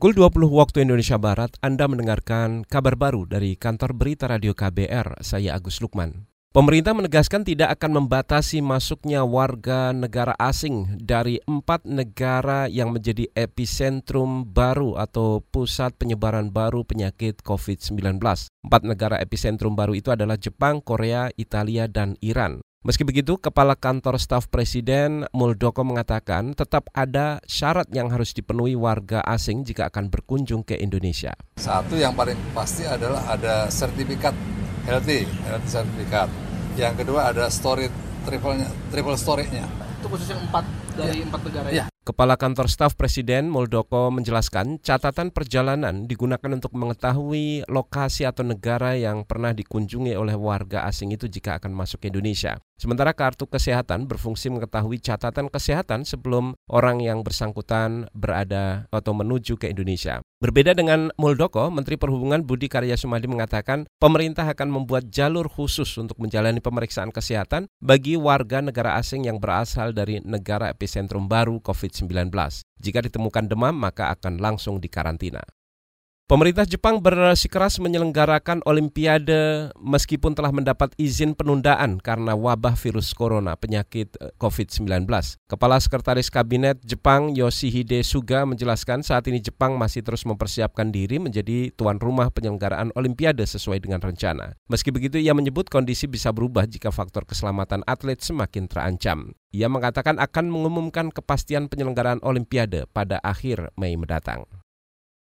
Pukul 20 waktu Indonesia Barat, Anda mendengarkan kabar baru dari kantor berita radio KBR, saya Agus Lukman. Pemerintah menegaskan tidak akan membatasi masuknya warga negara asing dari empat negara yang menjadi epicentrum baru atau pusat penyebaran baru penyakit COVID-19. Empat negara epicentrum baru itu adalah Jepang, Korea, Italia, dan Iran. Meski begitu, Kepala Kantor Staf Presiden Muldoko mengatakan tetap ada syarat yang harus dipenuhi warga asing jika akan berkunjung ke Indonesia. Satu yang paling pasti adalah ada sertifikat healthy, healthy sertifikat. Yang kedua ada story triple triple story-nya. Itu khususnya empat dari ya. empat negara ya? ya. Kepala Kantor Staf Presiden Muldoko menjelaskan catatan perjalanan digunakan untuk mengetahui lokasi atau negara yang pernah dikunjungi oleh warga asing itu jika akan masuk ke Indonesia. Sementara kartu kesehatan berfungsi mengetahui catatan kesehatan sebelum orang yang bersangkutan berada atau menuju ke Indonesia. Berbeda dengan Muldoko, Menteri Perhubungan Budi Karya Sumadi mengatakan pemerintah akan membuat jalur khusus untuk menjalani pemeriksaan kesehatan bagi warga negara asing yang berasal dari negara epicentrum baru COVID-19. Jika ditemukan demam, maka akan langsung dikarantina. Pemerintah Jepang bersikeras menyelenggarakan Olimpiade meskipun telah mendapat izin penundaan karena wabah virus corona penyakit eh, COVID-19. Kepala Sekretaris Kabinet Jepang Yoshihide Suga menjelaskan saat ini Jepang masih terus mempersiapkan diri menjadi tuan rumah penyelenggaraan Olimpiade sesuai dengan rencana. Meski begitu ia menyebut kondisi bisa berubah jika faktor keselamatan atlet semakin terancam. Ia mengatakan akan mengumumkan kepastian penyelenggaraan Olimpiade pada akhir Mei mendatang.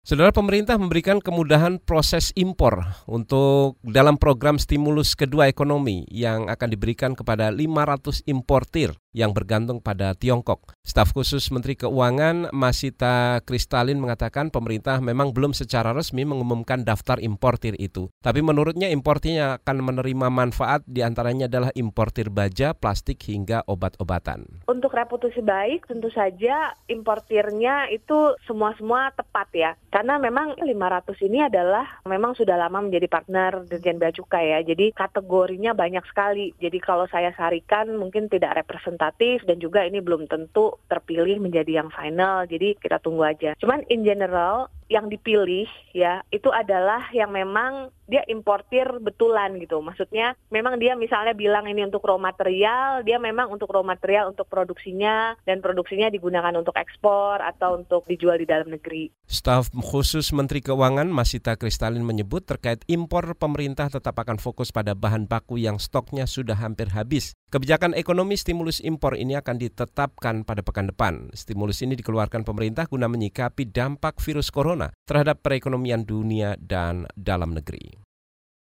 Saudara pemerintah memberikan kemudahan proses impor untuk dalam program stimulus kedua ekonomi yang akan diberikan kepada 500 importir yang bergantung pada Tiongkok. Staf khusus Menteri Keuangan Masita Kristalin mengatakan pemerintah memang belum secara resmi mengumumkan daftar importir itu. Tapi menurutnya importirnya akan menerima manfaat di antaranya adalah importir baja, plastik hingga obat-obatan. Untuk reputasi baik tentu saja importirnya itu semua-semua tepat ya. Karena memang 500 ini adalah memang sudah lama menjadi partner Dirjen Bea Cukai ya. Jadi kategorinya banyak sekali. Jadi kalau saya sarikan mungkin tidak representatif dan juga ini belum tentu terpilih menjadi yang final. Jadi kita tunggu aja. Cuman in general yang dipilih ya itu adalah yang memang dia importir betulan gitu. Maksudnya memang dia misalnya bilang ini untuk raw material, dia memang untuk raw material untuk produksinya dan produksinya digunakan untuk ekspor atau untuk dijual di dalam negeri. Staf khusus Menteri Keuangan Masita Kristalin menyebut terkait impor pemerintah tetap akan fokus pada bahan baku yang stoknya sudah hampir habis. Kebijakan ekonomi stimulus impor ini akan ditetapkan pada pekan depan. Stimulus ini dikeluarkan pemerintah guna menyikapi dampak virus corona terhadap perekonomian dunia dan dalam negeri.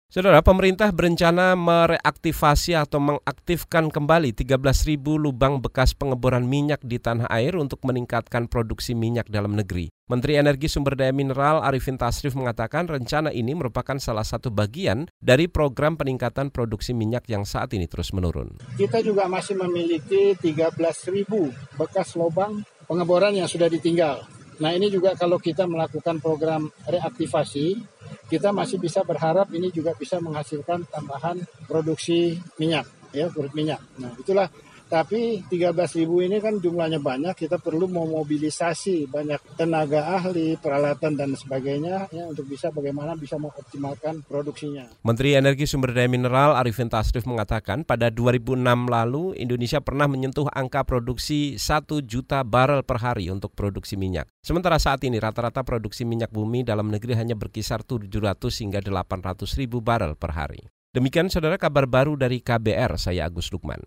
Saudara, pemerintah berencana mereaktivasi atau mengaktifkan kembali 13.000 lubang bekas pengeboran minyak di tanah air untuk meningkatkan produksi minyak dalam negeri. Menteri Energi Sumber Daya Mineral Arifin Tasrif mengatakan rencana ini merupakan salah satu bagian dari program peningkatan produksi minyak yang saat ini terus menurun. Kita juga masih memiliki 13.000 bekas lubang pengeboran yang sudah ditinggal. Nah ini juga kalau kita melakukan program reaktivasi kita masih bisa berharap ini juga bisa menghasilkan tambahan produksi minyak ya kulit minyak. Nah itulah tapi 13.000 ini kan jumlahnya banyak, kita perlu memobilisasi banyak tenaga ahli, peralatan dan sebagainya ya untuk bisa bagaimana bisa mengoptimalkan produksinya. Menteri Energi Sumber Daya Mineral Arifin Tasrif mengatakan pada 2006 lalu Indonesia pernah menyentuh angka produksi 1 juta barel per hari untuk produksi minyak. Sementara saat ini rata-rata produksi minyak bumi dalam negeri hanya berkisar 700 hingga 800 ribu barel per hari. Demikian saudara kabar baru dari KBR, saya Agus Lukman.